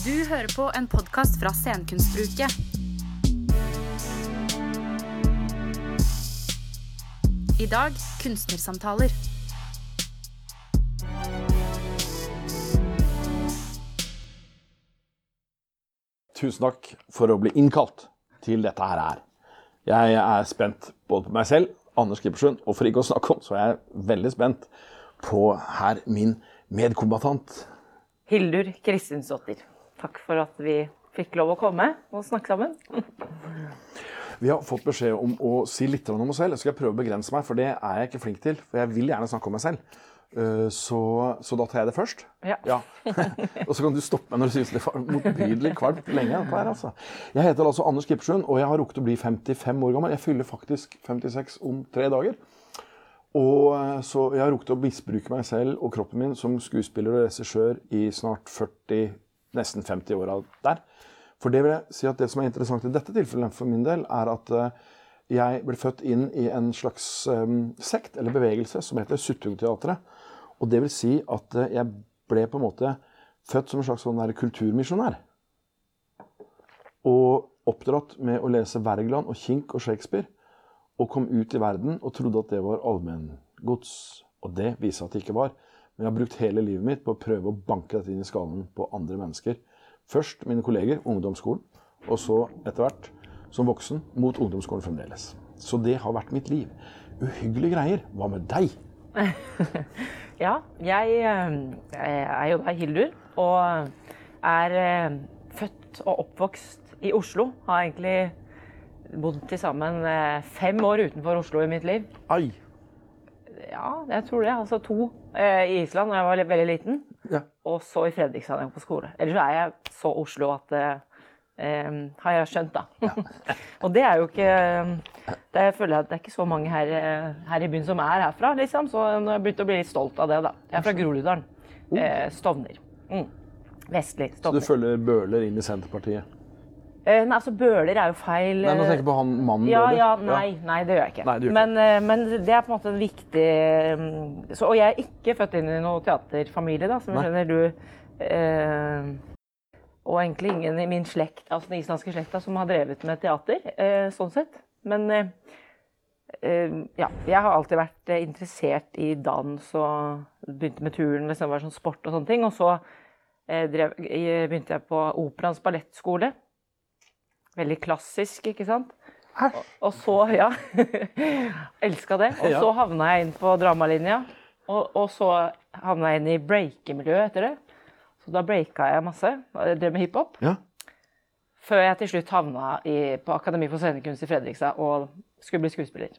Du hører på en podkast fra Scenekunstuke. I dag kunstnersamtaler. Tusen takk for å bli innkalt til dette her. Jeg er spent både på meg selv, Anders Klippersund, og for ikke å snakke om, så er jeg veldig spent på her min medkombatant. Hildur Kristinsdottir. Takk for at vi fikk lov å komme og snakke sammen. Vi har fått beskjed om å si litt om oss selv. Jeg skal prøve å begrense meg, for det er jeg ikke flink til. For jeg vil gjerne snakke om meg selv. Uh, Så, så da tar jeg det først. Ja. og så kan du stoppe meg når du synes det er motbydelig kvalmt lenge. her, altså. Jeg heter altså Anders Kippersund, og jeg har rukket å bli 55 år gammel. Jeg fyller faktisk 56 om tre dager. Og eh, så jeg har rukket å misbruke meg selv og kroppen min som skuespiller og regissør i snart 40, nesten 50 åra der. For det vil jeg si at det som er interessant i dette tilfellet for min del, er at eh, jeg ble født inn i en slags eh, sekt eller bevegelse som heter Suttungteatret. Og det vil si at eh, jeg ble på en måte født som en slags sånn kulturmisjonær. Og oppdratt med å lese Wergeland og Kink og Shakespeare. Og kom ut i verden og trodde at det var allmenngods. Og det viser at det ikke var. Men jeg har brukt hele livet mitt på å prøve å banke dette inn i skallen på andre mennesker. Først mine kolleger, ungdomsskolen, og så etter hvert som voksen mot ungdomsskolen fremdeles. Så det har vært mitt liv. Uhyggelige greier. Hva med deg? Ja, jeg eh, er jo da Hildur og er eh, født og oppvokst i Oslo. Har egentlig bodd til sammen eh, fem år utenfor Oslo i mitt liv. Ai. Ja, jeg tror det. Altså to eh, i Island da jeg var veldig liten, Ja. og så i Fredrikstad da jeg var på skole. Ellers så er jeg så Oslo at eh, eh, har jeg skjønt, da. og det er jo ikke det jeg føler jeg at det er ikke så mange her, eh, her i byen som er herfra, liksom. Så jeg har begynt å bli litt stolt av det, da. Jeg er fra Groruddalen. Eh, Stovner. Mm. Vestlig Så du følger Bøhler inn i Senterpartiet? Eh, nei, altså Bøhler er jo feil. Nei, nå eh, tenker jeg på han mannen Ja, Bøhler. ja, nei, nei, det gjør jeg ikke. Nei, det gjør men, ikke. men det er på en måte en viktig mm, så, Og jeg er ikke født inn i noen teaterfamilie, da, som Nei. skjønner du. Eh, og egentlig ingen i min slekt, altså den islandske slekta som har drevet med teater, eh, sånn sett. Men eh, eh, ja, jeg har alltid vært eh, interessert i dans og begynte med turn, liksom, var sånn sport og sånne ting. Og så eh, drev, eh, begynte jeg på Operaens ballettskole. Veldig klassisk, ikke sant? Og, og så, ja Elska det. Og så havna jeg inn på dramalinja. Og, og så havna jeg inn i breakemiljøet etter det. Så da breaka jeg masse. Drev med hiphop. Ja. Før jeg til slutt havna i, på Akademi for scenekunst i Fredrikstad og skulle bli skuespiller.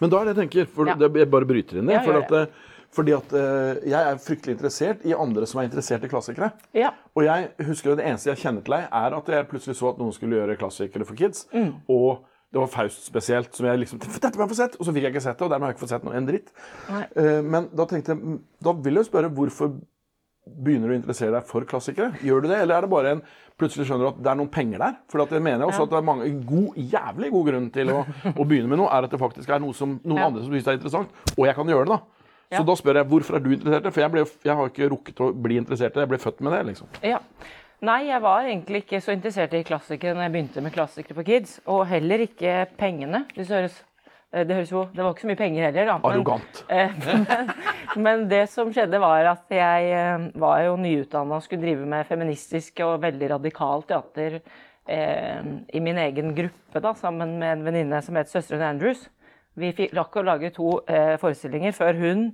Men da er det jeg tenker, for Ja. det, jeg bare bryter inn det. Ja, for at, eh, fordi at eh, jeg er fryktelig interessert i andre som er interessert i klassikere. Ja. Og jeg husker jo det eneste jeg kjenner til deg, er at jeg plutselig så at noen skulle gjøre klassikere for kids. Mm. Og det var Faust spesielt, som jeg liksom Dette må jeg få sett! Og så fikk jeg ikke sett det, og dermed har jeg ikke fått sett noe en dritt. Nei. Eh, men da tenkte jeg Da vil jeg spørre hvorfor begynner du å interessere deg for klassikere? Gjør du det, eller er det bare en plutselig skjønner du at det er noen penger der? For jeg mener også at det er mange, god, jævlig god grunn til å, å begynne med noe, er at det faktisk er noe som noen Ja. andre som synes er interessant, og jeg kan gjøre det, da. Så da spør jeg hvorfor er du interessert i det? For jeg, ble, jeg har ikke rukket å bli interessert i det. Jeg ble født med det, liksom. Ja. Nei, jeg var egentlig ikke så interessert i klassikere når jeg begynte med klassikere på kids. Og heller ikke pengene. Det høres eh, det, høres jo, det var ikke så mye penger heller, da. men- Arrogant. Eh, men, men det som skjedde, var at jeg eh, var jo nyutdanna og skulle drive med feministisk og veldig radikalt teater eh, i min egen gruppe, da, sammen med en venninne som het Søstrene Andrews. Vi fikk, rakk å lage to eh, forestillinger før hun,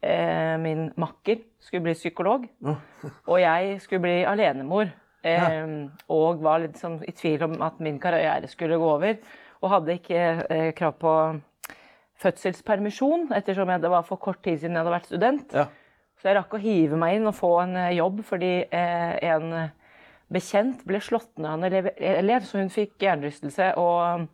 eh, min makker, skulle bli psykolog. Og jeg skulle bli alenemor. Eh, Og var litt sånn i tvil om at min karriere skulle gå over. Og hadde ikke eh, krav på fødselspermisjon, ettersom jeg, det var for kort tid siden jeg hadde vært student. Ja. Så jeg rakk å hive meg inn og få en eh, jobb fordi eh, en bekjent ble slått ned av en elev, så hun fikk hjernerystelse og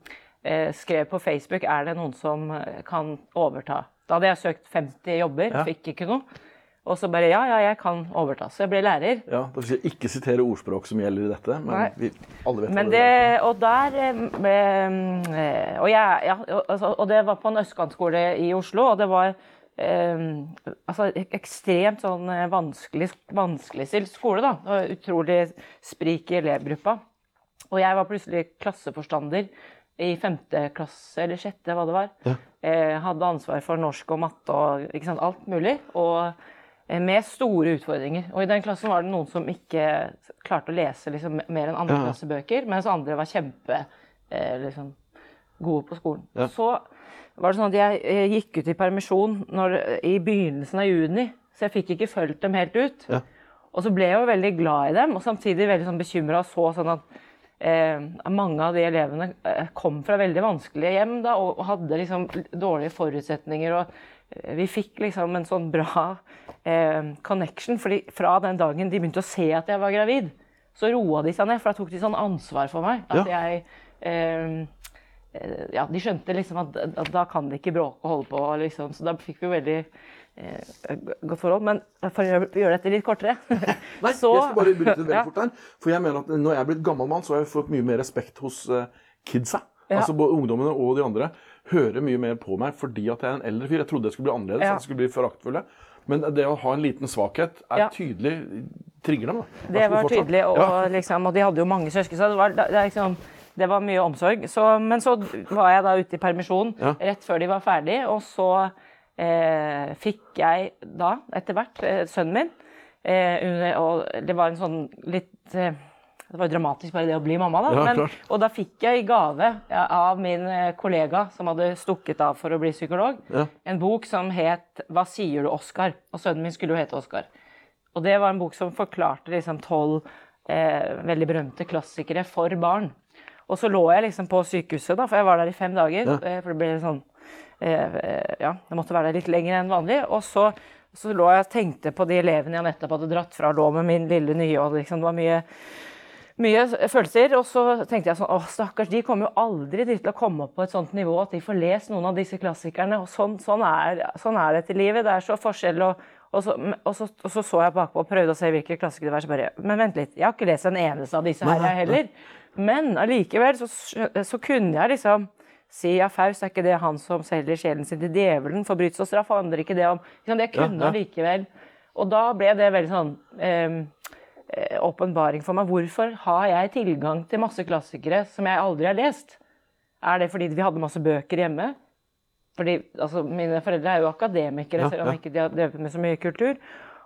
skrev på Facebook er det noen som eh, kan overta. Da hadde jeg søkt 50 jobber, Ja. fikk ikke noe. Og så bare ja, ja, jeg kan overta. Så jeg ble lærer. Ja, Da skal jeg ikke sitere ordspråk som gjelder i dette, men Nei. vi alle vet Men hva det, det er. og der eh, eh, og, jeg, ja, og, altså, og det var på en østkantskole i Oslo, og det var eh, altså ekstremt sånn eh, vanskelig, vanskeligstilt skole. da. Var utrolig sprik i elevgruppa. Og jeg var plutselig klasseforstander i femte klasse eller sjette, hva det var. Eh, hadde ansvar for norsk og matte og ikke sant, alt mulig. Og eh, med store utfordringer. Og i den klassen var det noen som ikke klarte å lese liksom, mer enn andreklassebøker, mens andre var kjempe eh, liksom, gode på skolen. Så var det sånn at jeg gikk ut i permisjon når, i begynnelsen av juni, så jeg fikk ikke fulgt dem helt ut. Ja. Og så ble jeg jo veldig glad i dem, og samtidig veldig sånn bekymra og så sånn at eh, mange av de elevene eh, kom fra veldig vanskelige hjem da, og hadde liksom dårlige forutsetninger. og eh, vi fikk liksom en sånn bra eh, connection, fordi fra den dagen de begynte å se at jeg var gravid, så roa de seg ned, for da tok de sånn ansvar for meg. At Ja. jeg eh, eh, ja, De skjønte liksom at, at da kan de ikke bråke og holde på. Liksom. Så da fikk vi veldig godt forhold. Men for å gjøre dette litt kortere Nei, så- jeg skal bare bryte det veldig fort her. For jeg mener at når jeg er blitt gammel mann, så har jeg fått mye mer respekt hos eh, kidsa. Ja. Altså både ungdommene og de andre hører mye mer på meg fordi at jeg er en eldre fyr. Jeg trodde jeg skulle bli annerledes, Ja. at jeg skulle bli foraktfulle. Men det å ha en liten svakhet er Ja. tydelig trigger dem. da. Det var fortsatt. tydelig, og, Ja. liksom, og de hadde jo mange søsken, så det var, det, liksom, det var mye omsorg. Så, men så var jeg da ute i permisjon rett før de var ferdig, og så eh, fikk jeg da etter hvert eh, sønnen min. Eh, under, og det var en sånn litt eh, Det var dramatisk bare det å bli mamma, da. Ja, men, og da fikk jeg i gave av min eh, kollega som hadde stukket av for å bli psykolog, Ja. en bok som het 'Hva sier du, Oskar?' Og sønnen min skulle jo hete Oskar. Og det var en bok som forklarte liksom tolv eh, veldig berømte klassikere for barn. Og så lå jeg liksom på sykehuset, da, for jeg var der i fem dager. Ja. For det ble sånn Ja, jeg måtte være der litt lenger enn vanlig. Og så, så lå jeg og tenkte på de elevene jeg nettopp hadde dratt fra, lå med min lille nye, og liksom, det var mye mye følelser. Og så tenkte jeg sånn Å, stakkars, de kommer jo aldri til å komme opp på et sånt nivå at de får lest noen av disse klassikerne. Og sånn, sånn, er, sånn er det til livet. Det er så forskjell. Og, og, så, og, så, og så så jeg bakpå og prøvde å se hvilke klassikere det var. Så bare Men vent litt, jeg har ikke lest en eneste av disse her, jeg heller. Men allikevel så, så kunne jeg liksom si ja, Faust, er ikke det han som selger sjelen sin til djevelen? Forbrytelse og straff handler ikke det om Det kunne Ja, ja. likevel. Og da ble det veldig sånn åpenbaring eh, for meg. Hvorfor har jeg tilgang til masse klassikere som jeg aldri har lest? Er det fordi vi hadde masse bøker hjemme? Fordi altså, Mine foreldre er jo akademikere, Ja, selv om ikke de har drevet med så mye kultur.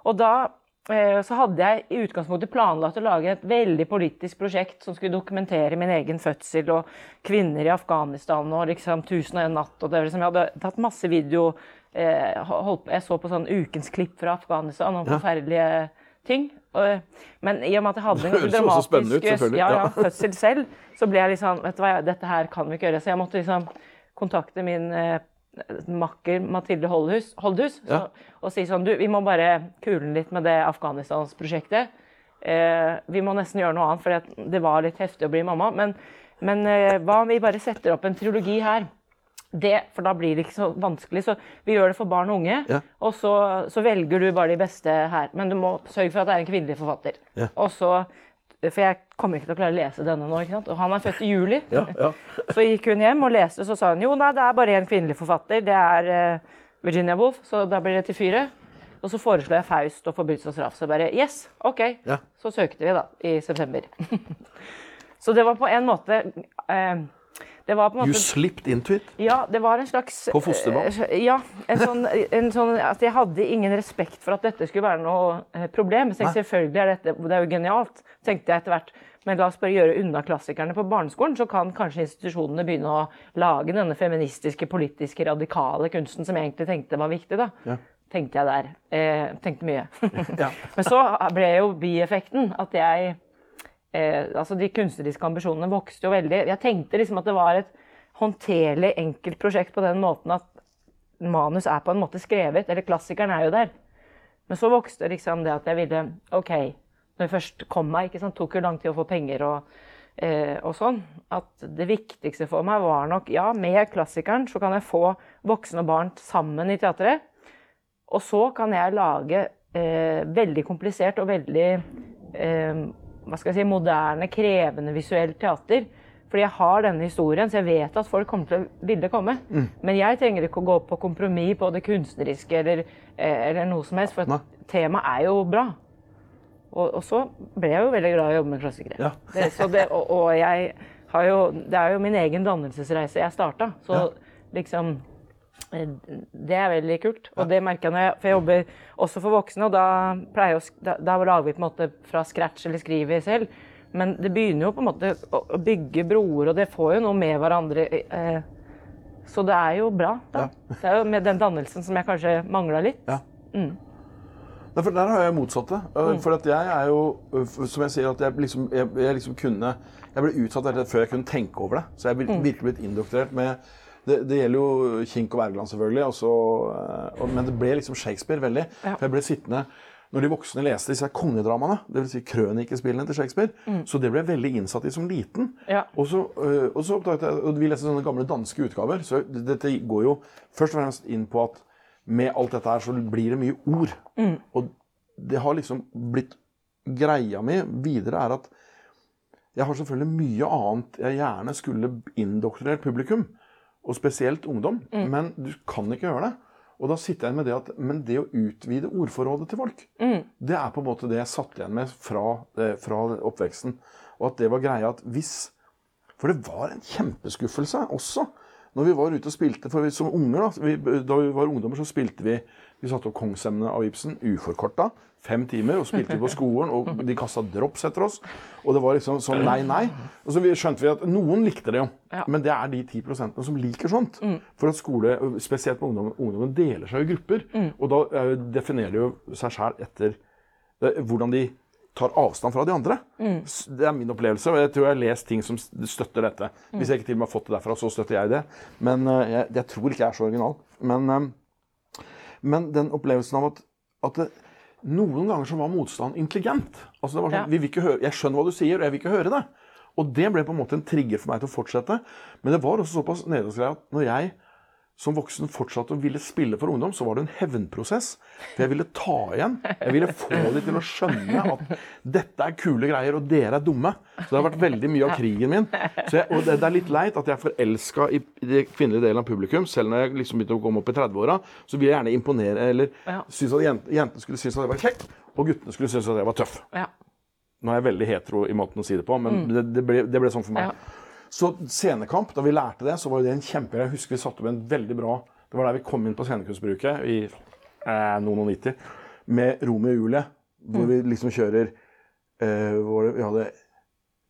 Og da eh, så hadde jeg i utgangspunktet planlagt å lage et veldig politisk prosjekt som skulle dokumentere min egen fødsel og kvinner i Afghanistan og liksom 'Tusen og en natt. og det liksom, Jeg hadde tatt masse video. Eh, holdt, jeg så på sånn ukens klipp fra Afghanistan om forferdelige ting. Men i og med at jeg hadde en ut, dramatisk ja, ja, Ja. fødsel selv, så ble jeg liksom vet du hva, Dette her kan vi ikke gjøre. Så jeg måtte liksom kontakte min eh, makker Mathilde Holdhus, Holdhus så, Ja. og si sånn Du, vi må bare kule litt med det Afghanistans-prosjektet. Eh, vi må nesten gjøre noe annet, for det var litt heftig å bli mamma. Men, men eh, hva om vi bare setter opp en trilogi her? Det, for da blir det ikke så vanskelig. Så vi gjør det for barn og unge. Ja. Og så, så velger du bare de beste her. Men du må sørge for at det er en kvinnelig forfatter. Ja. Og så, For jeg kommer ikke til å klare å lese denne nå. ikke sant? Og han er født i juli. Ja, ja. Så gikk hun hjem og leste, så sa hun jo nei, det er bare én kvinnelig forfatter. Det er uh, Virginia Woolf, så da blir det til fyre, Og så foreslo jeg Faust og Forbrytelse og straff. Så bare yes, OK. Ja. Så søkte vi, da, i september. så det var på en måte eh, Det var på en You slipped into it. ja, det var en slags På fostervann? eh, Ja. En sånn, en sånn at jeg hadde ingen respekt for at dette skulle være noe eh, problem. Så selvfølgelig er dette Det er jo genialt, tenkte jeg etter hvert. Men la oss bare gjøre unna klassikerne på barneskolen, så kan kanskje institusjonene begynne å lage denne feministiske, politiske, radikale kunsten som jeg egentlig tenkte var viktig. da. Ja. Tenkte jeg der. Eh, tenkte mye. Ja. Men så ble jo bieffekten at jeg eh, Altså, de kunstneriske ambisjonene vokste jo veldig. Jeg tenkte liksom at det var et håndterlig, enkelt prosjekt på den måten at manus er på en måte skrevet, eller klassikeren er jo der. Men så vokste liksom det at jeg ville OK, når jeg først kom meg, ikke sant, tok jo lang tid å få penger og, eh, og sånn, at det viktigste for meg var nok Ja, med klassikeren så kan jeg få voksne og barn sammen i teatret. Og så kan jeg lage eh, veldig komplisert og veldig eh, hva skal jeg si, moderne, krevende visuelt teater. Fordi jeg har denne historien, så jeg vet at folk kommer til å ville komme. Mm. Men jeg trenger ikke å gå på kompromiss på det kunstneriske eller, eh, eller noe som helst, for temaet er jo bra. Og, og så ble jeg jo veldig glad i å jobbe med klassikere. Ja. Det, så det, og, og jeg har jo Det er jo min egen dannelsesreise jeg starta. Så Ja. liksom Det er veldig kult. Og det merker jeg når jeg For jeg jobber også for voksne, og da pleier jeg å da, da lager vi på en måte fra scratch eller skriver selv. Men det begynner jo på en måte å bygge broer, og det får jo noe med hverandre. Eh, så det er jo bra, da. Det er jo med den dannelsen som jeg kanskje mangla litt. Ja. Nei, for Der har jeg motsatt det. For at jeg er jo, som jeg sier, at jeg liksom, jeg, jeg liksom kunne Jeg ble utsatt før jeg kunne tenke over det. Så jeg er virkelig blitt indoktrinert med det, det gjelder jo Kink og Wergeland, selvfølgelig, også, uh, og, men det ble liksom Shakespeare veldig. Ja. For jeg ble sittende når de voksne leste disse kongedramaene, dvs. Si krønikespillene til Shakespeare, så det ble jeg veldig innsatt i som liten. Ja. Og så, øh, og så og Vi leste sånne gamle danske utgaver. så Dette går jo først og fremst inn på at med alt dette her så blir det mye ord. Og det har liksom blitt Greia mi videre er at jeg har selvfølgelig mye annet jeg gjerne skulle indoktrinert publikum, og spesielt ungdom, men du kan ikke gjøre det. Og da sitter jeg med det at Men det å utvide ordforrådet til folk, det er på en måte det jeg satt igjen med fra, eh, fra oppveksten. Og at det var greia at hvis For det var en kjempeskuffelse også. Når vi var ute og spilte, for vi, Som unger, da vi, da vi var ungdommer, så spilte vi Vi satte opp Kongsemnet av Ibsen uforkorta. Fem timer, og spilte på skolen, og de kasta drops etter oss. Og det var liksom sånn nei, nei. Og så vi, skjønte vi at noen likte det jo, Ja. men det er de 10% som liker sånt. For at skole, spesielt på ungdommen, ungdommen deler seg i grupper. Og da uh, definerer de jo seg sjæl etter uh, hvordan de tar avstand fra de andre. Mm. Det er min opplevelse, og jeg tror jeg har lest ting som støtter dette. Hvis jeg ikke til og med har fått det derfra, så støtter jeg det. Men eh, jeg, jeg tror ikke jeg er så original. Men, eh, men den opplevelsen av at, at det, noen ganger så var motstand intelligent. Altså det var sånn, Ja. vi vil ikke høre, Jeg skjønner hva du sier, og jeg vil ikke høre det. Og det ble på en måte en trigger for meg til å fortsette. Men det var også såpass nederlagsgreie at når jeg som voksen fortsatte å ville spille for ungdom, så var det en hevnprosess. For jeg ville ta igjen. Jeg ville få dem til å skjønne at dette er kule greier, og dere er dumme. Så det har vært veldig mye av krigen min. Så jeg, og det, det er litt leit at jeg er forelska i, i den kvinnelige delen av publikum. Selv når jeg liksom begynte å komme opp i 30-åra, så vil jeg gjerne imponere, eller Ja. synes at jentene, jente skulle synes at jeg var kjekk, og guttene skulle synes at jeg var tøff. Ja. Nå er jeg veldig hetero i måten å si det på, men det, det, ble, det ble sånn for meg. Ja. Så scenekamp, da vi lærte det, så var det en kjempe Jeg husker vi satte opp en veldig bra Det var der vi kom inn på scenekunstbruket i eh, noen og nitti, med Romeo og Julie, hvor vi liksom kjører eh, hvor Vi hadde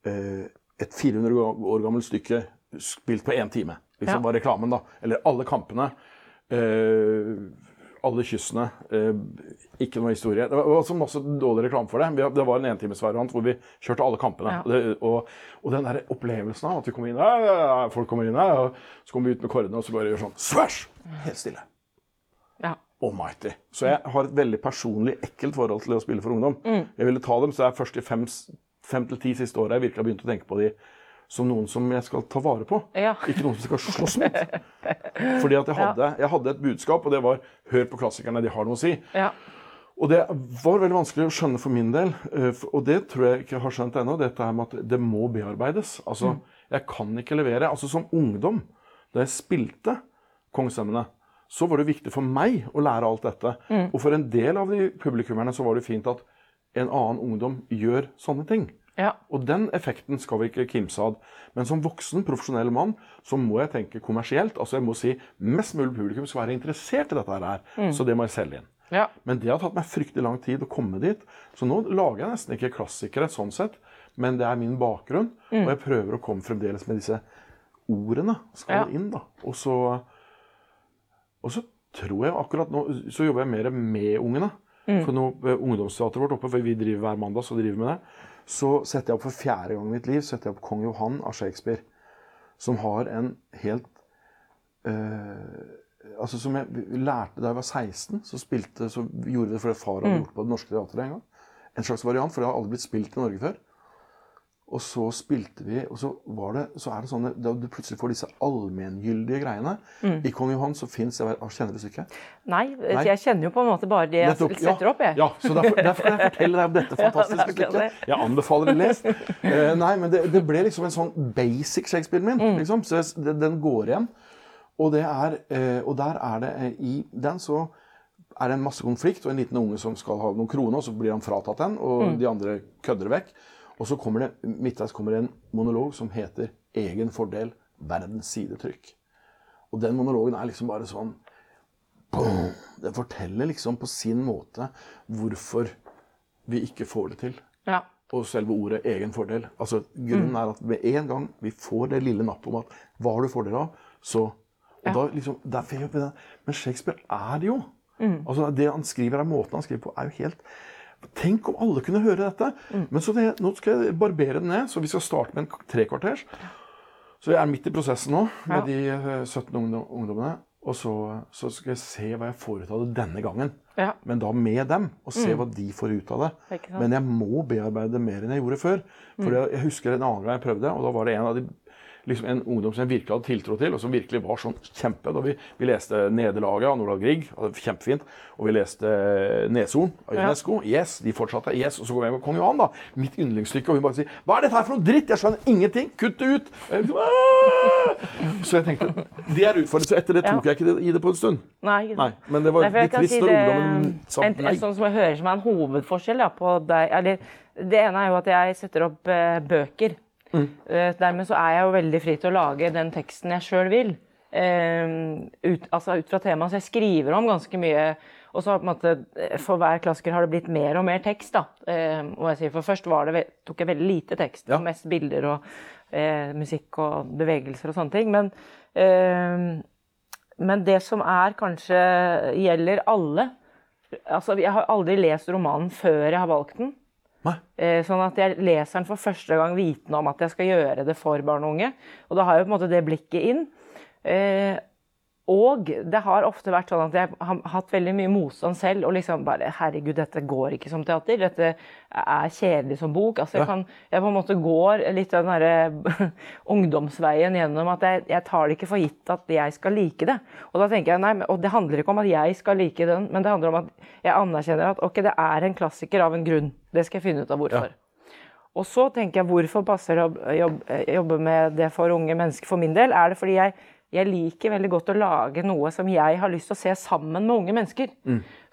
eh, et 400 år gammelt stykke spilt på én time. Liksom Ja. var reklamen, da. Eller alle kampene. Eh, alle kyssene. Eh, ikke noe historie. Det var også masse dårlig reklame for det. Det var en entimesvariant hvor vi kjørte alle kampene. Ja. Det, og, og den der opplevelsen av at vi kommer inn ja, Folk kommer inn her, og så kommer vi ut med kordene, og så bare gjør sånn Svæsj! Helt stille. Ja. Almighty. Så jeg har et veldig personlig ekkelt forhold til det å spille for ungdom. Jeg ville ta dem, så det er først de fem, fem til ti siste åra jeg virkelig har begynt å tenke på de som noen som jeg skal ta vare på. Ja. Ikke noen som skal slåss mot. Fordi at jeg hadde, jeg hadde et budskap, og det var hør på klassikerne, de har noe å si. Ja. Og det var veldig vanskelig å skjønne for min del, eh, og det tror jeg ikke jeg har skjønt ennå, dette her med at det må bearbeides. Altså, jeg kan ikke levere. Altså som ungdom, da jeg spilte Kongsstemmene, så var det viktig for meg å lære alt dette. Og for en del av de publikummerne så var det fint at en annen ungdom gjør sånne ting. Ja. Og den effekten skal vi ikke kimse av. Men som voksen, profesjonell mann, så må jeg tenke kommersielt. Altså jeg må si mest mulig publikum skal være interessert i dette her. Så det må jeg selge inn. Ja. Men det har tatt meg fryktelig lang tid å komme dit. Så nå lager jeg nesten ikke klassikere sånn sett, men det er min bakgrunn. Og jeg prøver å komme fremdeles med disse ordene skal Ja. inn, da. Og så, og så tror jeg akkurat nå Så jobber jeg mer med ungene. For nå eh, ungdomsteateret vårt oppe, for vi driver hver mandag, så driver vi med det. Så setter jeg opp for fjerde gang i mitt liv setter jeg opp Kong Johan av Shakespeare. Som har en helt øh, altså Som jeg lærte da jeg var 16, så, spilte, så gjorde vi det fordi far hadde gjort på Det Norske Teatret en gang. En slags variant, for det har aldri blitt spilt i Norge før. Og så spilte vi, og så, var det, så er det sånn da du plutselig får disse allmenngyldige greiene. Mm. I Kong Johan så fins det Kjenner du stykket? Nei, jeg kjenner jo på en måte bare det jeg Nettopp, setter opp, jeg. Ja, så derfor, derfor kan jeg fortelle deg om dette fantastiske stykket. Jeg anbefaler det lest. Eh, nei, men det, det ble liksom en sånn basic Shakespeare min. Mm. Liksom, så det, den, går igjen. Og, det er, eh, og der er det eh, I den så er det en masse konflikt og en liten unge som skal ha noen kroner, og så blir han fratatt den, og Mm. de andre kødder vekk. Og så kommer det midtveis kommer det en monolog som heter 'Egen fordel verdens sidetrykk'. Og den monologen er liksom bare sånn boom, Den forteller liksom på sin måte hvorfor vi ikke får det til. Ja. Og selve ordet 'egen fordel'. Altså, grunnen er at med en gang vi får det lille nappet om at hva har du fordel av, så og da liksom, der jeg opp i det. Men Shakespeare er det jo. Altså, det han skriver, er måten han skriver på, er jo helt Tenk om alle kunne høre dette! Men så det, nå skal jeg barbere den ned, så vi skal starte med en trekvarters. Så jeg er midt i prosessen nå med Ja. de eh, 17 ungdommene. Og så, så skal jeg se hva jeg får ut av det denne gangen. Ja. Men da med dem, og se hva de får ut av det. Men jeg må bearbeide mer enn jeg gjorde før. For jeg, jeg husker en annen gang jeg prøvde, og da var det en av de liksom en ungdom som jeg virkelig hadde tiltro til, og som virkelig var sånn kjempe. Da vi, vi leste 'Nederlaget' av Nordahl Grieg, var kjempefint. Og vi leste 'Neshorn' av Ja. Yes, de fortsatte. Yes, Og så går vi hjem med Kong Johan, da. Mitt yndlingsstykke. Og hun bare sier 'Hva er dette her for noe dritt? Jeg skjønner ingenting! Kutt det ut!' Liksom, så jeg tenkte Det er utfordrende Så etter det tok jeg ikke i det på en stund. Nei, Nei, men det var Nei, litt trist si når det- ungdommen sa en, en sånn som jeg hører som er en hovedforskjell ja, på deg eller, Det ene er jo at jeg setter opp eh, bøker. Mm. Dermed så er jeg jo veldig fri til å lage den teksten jeg sjøl vil. Eh, ut, altså ut fra temaet. Så jeg skriver om ganske mye. Og så på en måte, eh, For hver klassiker har det blitt mer og mer tekst. da. Og jeg sier, for Først var det, tok jeg veldig lite tekst. Ja. Mest bilder og eh, musikk og bevegelser og sånne ting. Men eh, men det som er kanskje gjelder alle altså Jeg har aldri lest romanen før jeg har valgt den. Eh, Sånn at jeg leser den for første gang vitende om at jeg skal gjøre det for barn og unge. Og da har jeg på en måte det blikket inn. Eh, Og det har ofte vært sånn at jeg har hatt veldig mye motstand selv. Og liksom bare Herregud, dette går ikke som teater. Dette er kjedelig som bok. Altså, jeg, kan, jeg på en måte går litt den derre ungdomsveien gjennom at jeg, jeg tar det ikke for gitt at jeg skal like det. Og da tenker jeg, nei, men- og det handler ikke om at jeg skal like den, men det handler om at jeg anerkjenner at ok, det er en klassiker av en grunn. Det skal jeg finne ut av hvorfor. Og så tenker jeg, hvorfor passer det å jobbe, jobbe med det for unge mennesker for min del? Er det fordi jeg, jeg liker veldig godt å lage noe som jeg har lyst til å se sammen med unge mennesker.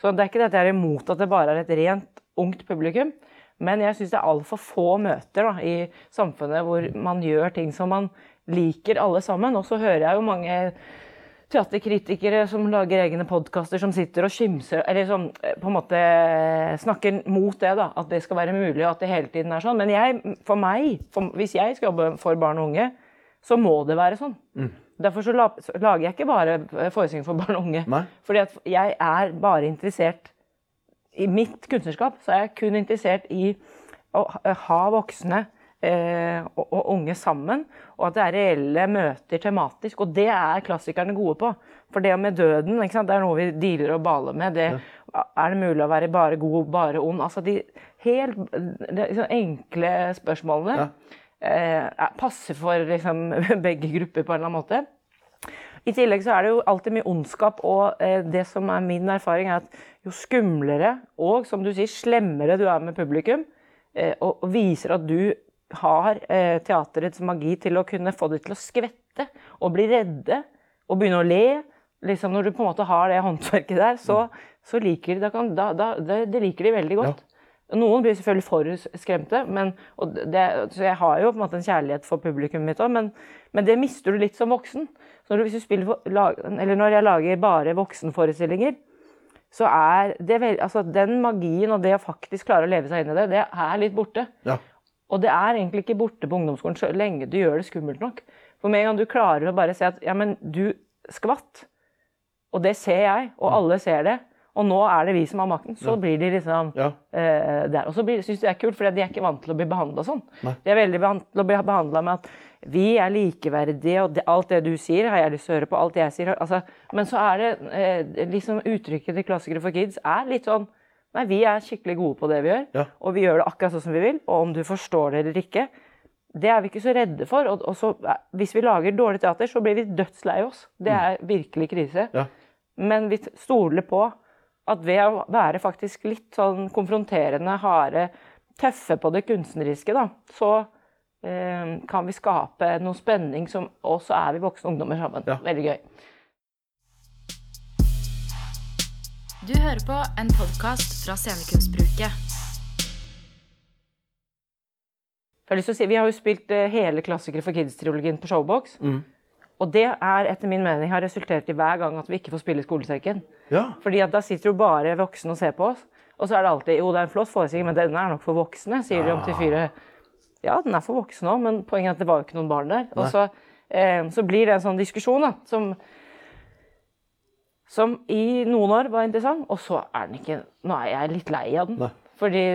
Så det er ikke det at jeg er imot at det bare er et rent ungt publikum, men jeg syns det er altfor få møter da, i samfunnet hvor man gjør ting som man liker alle sammen. Og så hører jeg jo mange teaterkritikere som lager egne podkaster, som sitter og skimser Eller som eh, på en måte snakker mot det, da. At det skal være mulig, og at det hele tiden er sånn. Men jeg, for meg, for, hvis jeg skal jobbe for barn og unge, så må det være sånn. Derfor så, lager jeg ikke bare forestillinger for barn og unge. Nei. Fordi at jeg er bare interessert I mitt kunstnerskap så er jeg kun interessert i å ha- ha voksne eh, og, og unge sammen, og at det er reelle møter tematisk. Og det er klassikerne gode på. For det med døden, ikke sant? det er noe vi dealer og baler med. Det, Er det mulig å være bare god, bare ond? Altså de helt de, de enkle spørsmålene eh, er- passer for liksom, begge grupper på en eller annen måte. I tillegg så er det jo alltid mye ondskap, og eh, det som er min erfaring, er at jo skumlere og som du sier, slemmere du er med publikum, eh, og, viser at du har eh, teaterets magi til å kunne få dem til å skvette og bli redde og begynne å le, liksom når du på en måte har det håndverket der, så, så liker de, da kan, da, da, det, det liker de veldig godt. Noen blir selvfølgelig for skremte, men, og det, så jeg har jo på en måte en kjærlighet for publikummet mitt òg, men, men det mister du litt som voksen. Så når, du, hvis du spiller for, eller når jeg lager bare voksenforestillinger, så er det vel, altså den magien og det å faktisk klare å leve seg inn i det, det er litt borte. Ja. Og det er egentlig ikke borte på ungdomsskolen så lenge du gjør det skummelt nok. For med en gang du klarer å bare si at ja, men du skvatt, og det ser jeg, og alle ser det, og nå er det vi som har makten, så blir de liksom Ja. uh, der. Og så syns de det er kult, for de er ikke vant til å bli behandla sånn. Nei. De er veldig vant til å bli behandla med at vi er likeverdige, og det, alt det du sier, har jeg lyst til å høre på. alt jeg sier. Altså, men så er det uh, liksom uttrykket til Klassikere for kids er litt sånn Nei, vi er skikkelig gode på det vi gjør, Ja. og vi gjør det akkurat sånn som vi vil. Og om du forstår det eller ikke, det er vi ikke så redde for. Og, og så, eh, hvis vi lager dårlig teater, så blir vi dødslei oss. Det er virkelig krise. Ja. Men vi stoler på at ved å være faktisk litt sånn konfronterende, harde, tøffe på det kunstneriske, da, så eh, kan vi skape noe spenning som Og så er vi voksne ungdommer sammen. Ja. Veldig gøy. Du hører på en podkast fra Scenekunstbruket. Jeg har lyst til å si, Vi har jo spilt eh, hele Klassikere for kids-trilogien på Showbox. Mm. Og det er etter min mening har resultert i hver gang at vi ikke får spille skolesekken. Ja. Fordi at da sitter jo bare voksne og ser på oss. Og så er det alltid jo, det er en flott forestilling, men denne er nok for voksne, sier de om til fire. Ja, den er for voksne òg, men poenget er at det var jo ikke noen barn der. Og så, eh, så blir det en sånn diskusjon da, som, som i noen år var interessant, og så er den ikke Nå er jeg litt lei av den. Nei. Fordi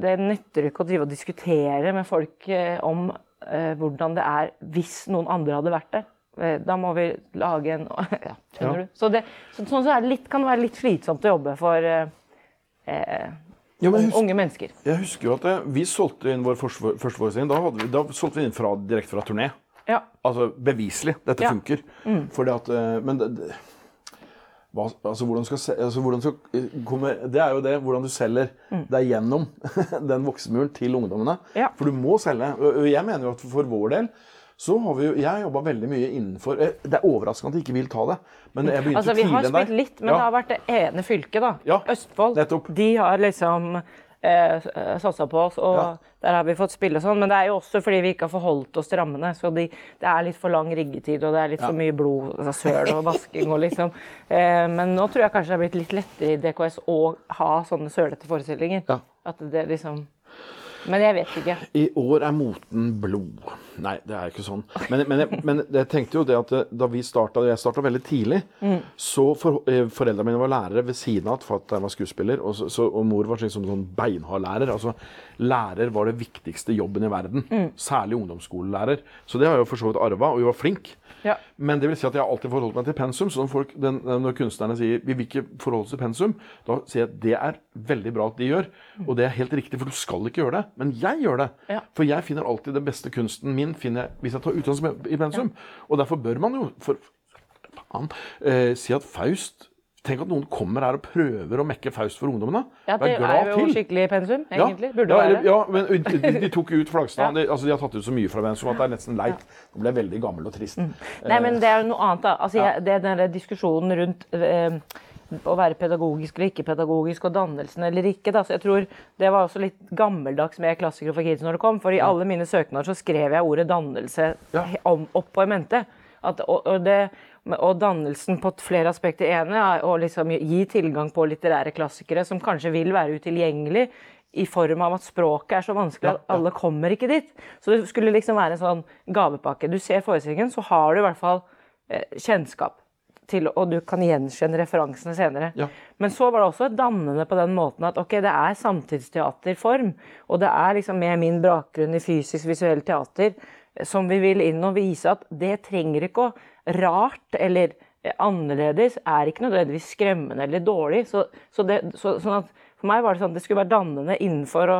det nytter ikke å drive og diskutere med folk eh, om eh, hvordan det er hvis noen andre hadde vært der. Eh, Da må vi lage en ja, Skjønner Ja. du? Så, det, så, sånn så litt, kan det være litt slitsomt å jobbe for eh, eh, Ja, husk, unge mennesker. jeg husker jo at det, vi solgte inn vår første forestilling. Da, vi, da solgte vi inn fra, direkte fra turné. Ja. Altså beviselig. Dette funker. Fordi at, eh, men det, det, hva, altså, hvordan skal, altså, hvordan skal eh, komme, Det er jo det, hvordan du selger deg gjennom den voksenmuren til ungdommene. Ja. For du må selge. Og jeg mener jo at for vår del så har vi jo, Jeg har jobba veldig mye innenfor eh, Det er overraskende at de ikke vil ta det. Men jeg begynte Altså, vi har tidligere enn deg. spilt litt, men Ja. det har vært det ene fylket, da. Ja, Østfold. nettopp. De har liksom eh, satsa på oss, og Ja. der har vi fått spille sånn. Men det er jo også fordi vi ikke har forholdt oss til rammene. Så de, det er litt for lang riggetid, og det er litt for mye blod, altså søl og vasking og liksom. Eh, men nå tror jeg kanskje det har blitt litt lettere i DKS å ha sånne sølete forestillinger. At det liksom Men jeg vet ikke. I år er moten blod. Nei, det er ikke sånn. Men, men, jeg, men jeg tenkte jo det at da vi starta, jeg starta veldig tidlig, så for, eh, foreldrene mine var lærere ved siden av for at jeg var skuespiller, og, så, så, og mor var liksom sånn beinhard lærer. Altså, lærer var det viktigste jobben i verden. Særlig ungdomsskolelærer. Så det har jeg jo for så vidt arva, og hun var flink. Ja. Men det vil si at jeg har alltid forholdt meg til pensum. Så når, folk, den, når kunstnerne sier vi vil ikke forholde oss til pensum, da sier jeg at det er veldig bra at de gjør. Og det er helt riktig, for du skal ikke gjøre det. Men jeg gjør det. Ja. For jeg finner alltid den beste kunsten min finner jeg, hvis jeg tar utgangspunkt i pensum. Og derfor bør man jo for, faen, eh, si at Faust Tenk at noen kommer her og prøver å mekke Faust for ungdommene. Ja, det er jo til. skikkelig pensum, egentlig. Burde ja, være. Ja, men de, de tok ut Flagstad. Ja. De, altså, de har tatt ut så mye fra pensum at det er nesten leit. Det ble veldig gammel og trist. Nei, men det er jo noe annet, da. Altså, jeg, det er den diskusjonen rundt eh, å være pedagogisk eller ikke pedagogisk, og dannelsen eller ikke. Da. Så jeg tror Det var også litt gammeldags med klassikere for kids når det kom. For i alle mine søknader så skrev jeg ordet dannelse Ja. om, opp og i mente. At, og, og, det, og dannelsen på flere aspekter ene er å liksom gi tilgang på litterære klassikere som kanskje vil være utilgjengelig i form av at språket er så vanskelig at alle kommer ikke dit. Så det skulle liksom være en sånn gavepakke. Du ser forestillingen, så har du i hvert fall eh, kjennskap til, og du kan gjenkjenne referansene senere. Ja. Men så var det også dannende på den måten at ok, det er samtidsteaterform, og det er liksom med min bakgrunn i fysisk visuell teater eh, som vi vil inn og vise at det trenger ikke å Rart eller eh, annerledes er ikke nødvendigvis skremmende eller dårlig. Så, så det, så, sånn at for meg var det sånn at det skulle være dannende innenfor å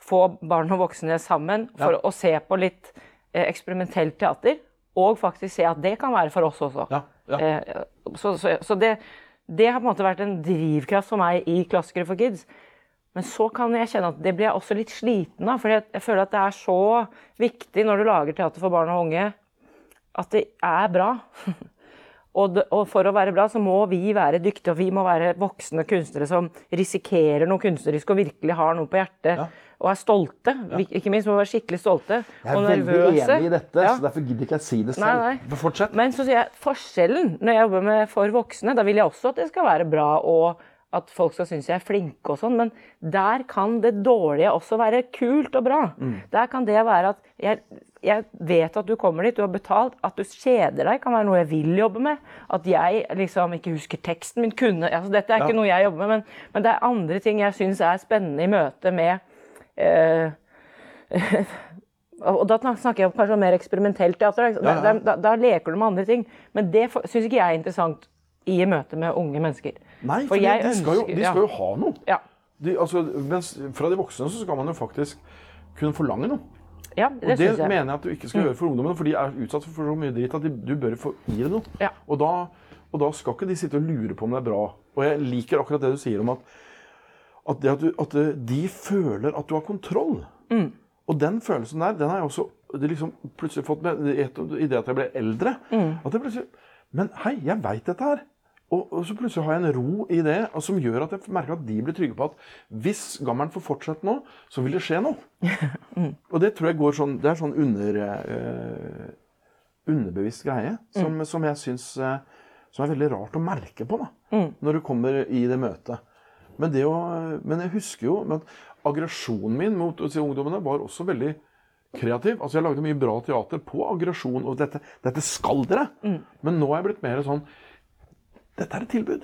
få barn og voksne sammen for å se på litt eh, eksperimentelt teater, og faktisk se at det kan være for oss også. Ja, ja. Eh, så så, så det, det har på en måte vært en drivkraft for meg i Klassikere for kids. Men så kan jeg kjenne at det blir jeg også litt sliten av. For jeg, jeg føler at det er så viktig når du lager teater for barn og unge, at det er bra. Og, for å være bra så må vi være dyktige, og vi må være voksne kunstnere som risikerer noe kunstnerisk og virkelig har noe på hjertet. Ja. Og er stolte. Ja. Ikke minst må vi være skikkelig stolte. Jeg er og veldig enig i dette, Ja. så derfor gidder ikke jeg si det selv. Nei, nei. Men Fortsett. Men så sier jeg forskjellen når jeg jobber med for voksne, da vil jeg også at det skal være bra og at folk skal synes jeg er flink og sånn, men der kan det dårlige også være kult og bra. Der kan det være at jeg, jeg vet at du kommer dit, du har betalt, at du kjeder deg kan være noe jeg vil jobbe med. At jeg liksom ikke husker teksten min, kunne altså Dette er ikke noe jeg jobber med, men, men det er andre ting jeg syns er spennende i møte med eh, og da snakker jeg kanskje om mer eksperimentelt teater. Da. Ja, ja. Da, da, leker du med andre ting. Men det syns ikke jeg er interessant i møte med unge mennesker. Nei, for, For de, de, skal jo, de skal jo ha noe. Ja. De, altså, mens fra de voksne så skal man jo faktisk kunne forlange noe. Ja, Og det det jeg. mener jeg at du ikke skal gjøre for ungdommene, for de er utsatt for så mye dritt at de, du bør få gi dem noe. Ja. Og, da, og da skal ikke de sitte og lure på om det er bra. Og jeg liker akkurat det du sier om at, at, det at, du, at de føler at du har kontroll. Mm. Og den følelsen der, den har jeg også det liksom plutselig fått med i det at jeg ble eldre. Mm. At jeg plutselig Men hei, jeg veit dette her. Og, og så plutselig har jeg en ro i det og som gjør at jeg merker at de blir trygge på at hvis gammelen får fortsette nå, så vil det skje noe. Og det tror jeg går sånn Det er sånn under, eh, underbevisst greie som, som jeg syns eh, Som er veldig rart å merke på da, når du kommer i det møtet. Men, det å, men jeg husker jo at aggresjonen min mot ungdommene var også veldig kreativ. Altså Jeg lagde mye bra teater på aggresjon. Og dette, dette skal dere! Men nå er jeg blitt mer sånn Dette er et tilbud.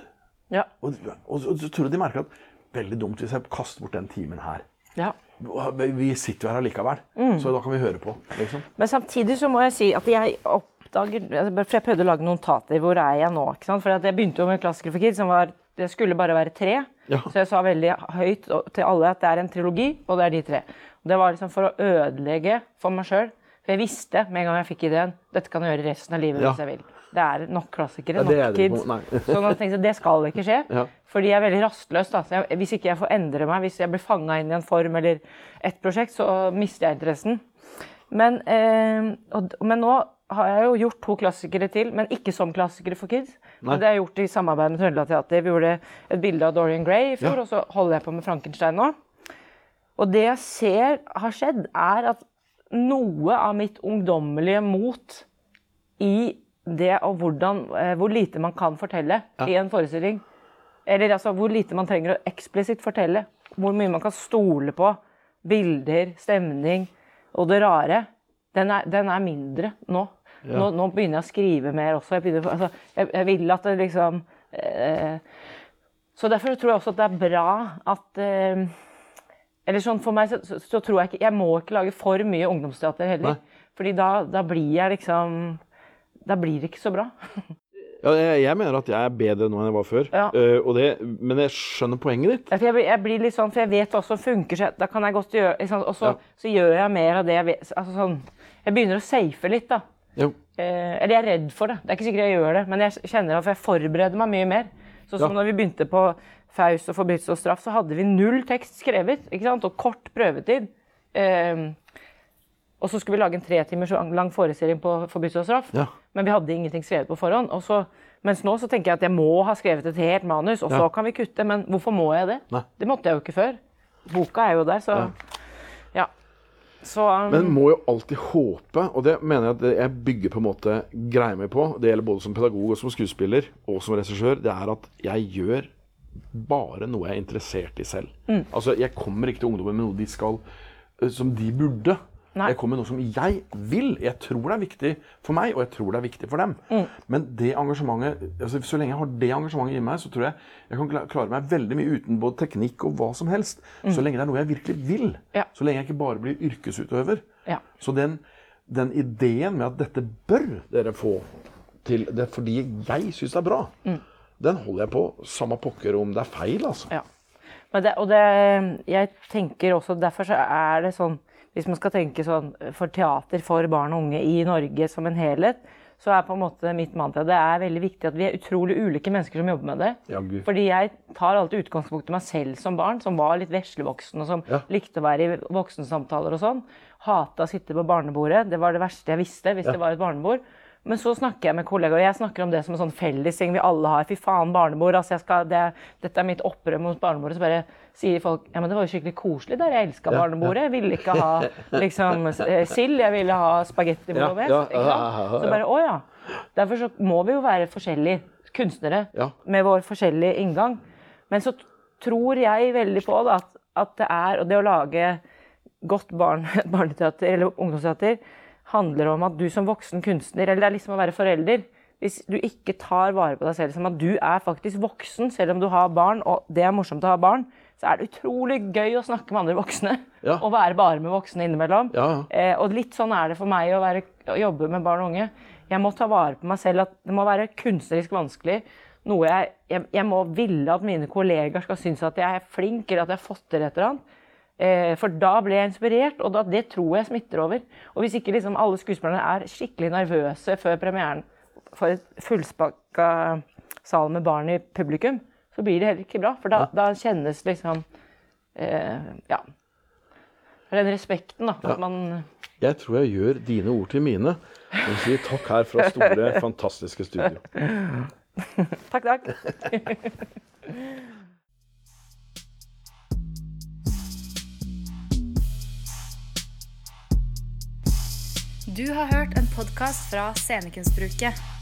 Ja. Og, og, og så tror jeg de merker at veldig dumt hvis jeg kaster bort den timen her. ja. Vi sitter jo her allikevel, så da kan vi høre på. liksom. Men samtidig så må jeg si at jeg oppdager altså, For jeg prøvde å lage noen notater. Hvor er jeg nå? ikke sant? For jeg begynte jo med Klassiker for kids, som var Det skulle bare være tre. Ja. Så jeg sa veldig høyt til alle at det er en trilogi, og det er de tre. Og det var liksom for å ødelegge for meg sjøl. For jeg visste med en gang jeg fikk ideen dette kan jeg gjøre resten av livet Ja. hvis jeg vil. Det er nok klassikere, Ja, er nok det kids. sånn at jeg tenkte det skal ikke skje. Ja. Fordi jeg er veldig rastløs. Da. Så jeg, hvis ikke jeg får endre meg, hvis jeg blir fanga inn i en form eller et prosjekt, så mister jeg interessen. Men, eh, og, men nå har jeg jo gjort to klassikere til, men ikke som klassikere for kids. Nei. Det har jeg gjort i samarbeid med Trøndelag Teater. Vi gjorde et bilde av Dorian Gray i fjor, Ja. og så holder jeg på med Frankenstein nå. Og det jeg ser har skjedd, er at noe av mitt ungdommelige mot i det og hvordan, eh, hvor lite man kan fortelle i en forestilling Eller altså hvor lite man trenger å eksplisitt fortelle. Hvor mye man kan stole på. Bilder, stemning og det rare. Den er, den er mindre nå. nå. Nå begynner jeg å skrive mer også. Jeg, begynner, altså, jeg, jeg vil at det liksom eh, Så derfor tror jeg også at det er bra at eh, eller sånn For meg så, så, så tror jeg ikke Jeg må ikke lage for mye ungdomsteater heller. Nei. Fordi da, da blir jeg liksom Da blir det ikke så bra. Ja, jeg, jeg mener at jeg er bedre nå enn jeg var før. Ja. uh, det, men jeg skjønner poenget ditt. Ja, for Jeg blir, jeg blir litt sånn, for jeg vet hva som funker, så da kan jeg godt gjøre liksom. Og så, så gjør jeg mer av det jeg vet. Altså sånn, jeg begynner å safe litt, da. Jo. Eh, eller jeg er redd for det. Det er ikke sikkert jeg gjør det, men jeg kjenner at jeg forbereder meg mye mer. Sånn som når vi begynte på Faust og forbrytelse og straff, så hadde vi null tekst skrevet. ikke sant? Og kort prøvetid. Uh, og så skulle vi lage en tre timers lang forestilling på forbrytelse og straff. Ja. Men vi hadde ingenting skrevet på forhånd. Og så, mens nå så tenker jeg at jeg må ha skrevet et helt manus, og så Ja. kan vi kutte. Men hvorfor må jeg det? Nei. Det måtte jeg jo ikke før. Boka er jo der, så Ja. ja. Så um, Men må jo alltid håpe, og det mener jeg at jeg bygger på en måte greia mi på, det gjelder både som pedagog og som skuespiller og som regissør, det er at jeg gjør bare noe jeg er interessert i selv. Mm. Altså, Jeg kommer ikke til ungdommen med noe de skal eh, som de burde. Nei. Jeg kommer med noe som jeg vil. Jeg tror det er viktig for meg, og jeg tror det er viktig for dem. Mm. Men det engasjementet, altså Så lenge jeg har det engasjementet i meg, så tror jeg jeg kan klare meg veldig mye uten både teknikk og hva som helst. Så lenge det er noe jeg virkelig vil. Mm. Ja. Så lenge jeg ikke bare blir yrkesutøver. Ja. Så den, den ideen med at dette bør dere få til det er fordi jeg syns det er bra, den holder jeg på samme pokker om det er feil, altså. Ja. Men det, og det, jeg tenker også, Derfor så er det sånn Hvis man skal tenke sånn for teater for barn og unge i Norge som en helhet, så er på en måte mitt mantra det er veldig viktig at vi er utrolig ulike mennesker som jobber med det. Ja, Fordi jeg tar alltid utgangspunkt i meg selv som barn, som var litt veslevoksen, og som Ja. likte å være i voksensamtaler og sånn. Hata å sitte på barnebordet. Det var det verste jeg visste hvis det var et barnebord. Men så snakker jeg med kollegaer, og jeg snakker om det som en sånn fellesting vi alle har. Fy faen, barnebord. altså jeg skal, det, Dette er mitt opprør mot barnebordet. Så bare sier folk ja, men det var jo skikkelig koselig der. Jeg elska barnebordet. Jeg ville ikke ha liksom eh, sild, jeg ville ha spagetti Ja, bolognese. ja, ja, ja, ja. Så bare å ja. Derfor så må vi jo være forskjellige kunstnere med vår forskjellige inngang. Men så tror jeg veldig på da, at, at det er Og det å lage godt barn, barneteater eller ungdomsteater handler om at du som voksen kunstner Eller det er liksom å være forelder. Hvis du ikke tar vare på deg selv som at du er faktisk voksen, selv om du har barn, og det er morsomt å ha barn, så er det utrolig gøy å snakke med andre voksne. Ja. Og være bare med voksne innimellom. Ja. Eh, og litt sånn er det for meg å, være, å jobbe med barn og unge. Jeg må ta vare på meg selv. at Det må være kunstnerisk vanskelig. Noe jeg, jeg, jeg må ville at mine kollegaer skal synes at jeg er flink, eller at jeg har fått til et eller annet. Eh, for da ble jeg inspirert, og da, det tror jeg smitter over. Og hvis ikke liksom alle skuespillerne er skikkelig nervøse før premieren for et fullspakka sal med barn i publikum, så blir det heller ikke bra. For da, da kjennes liksom eh, Ja. Den respekten, da. At man Jeg tror jeg gjør dine ord til mine. Og sier takk her fra store, fantastiske studio. Takk, takk. Du har hørt en podkast fra Scenekunstbruket.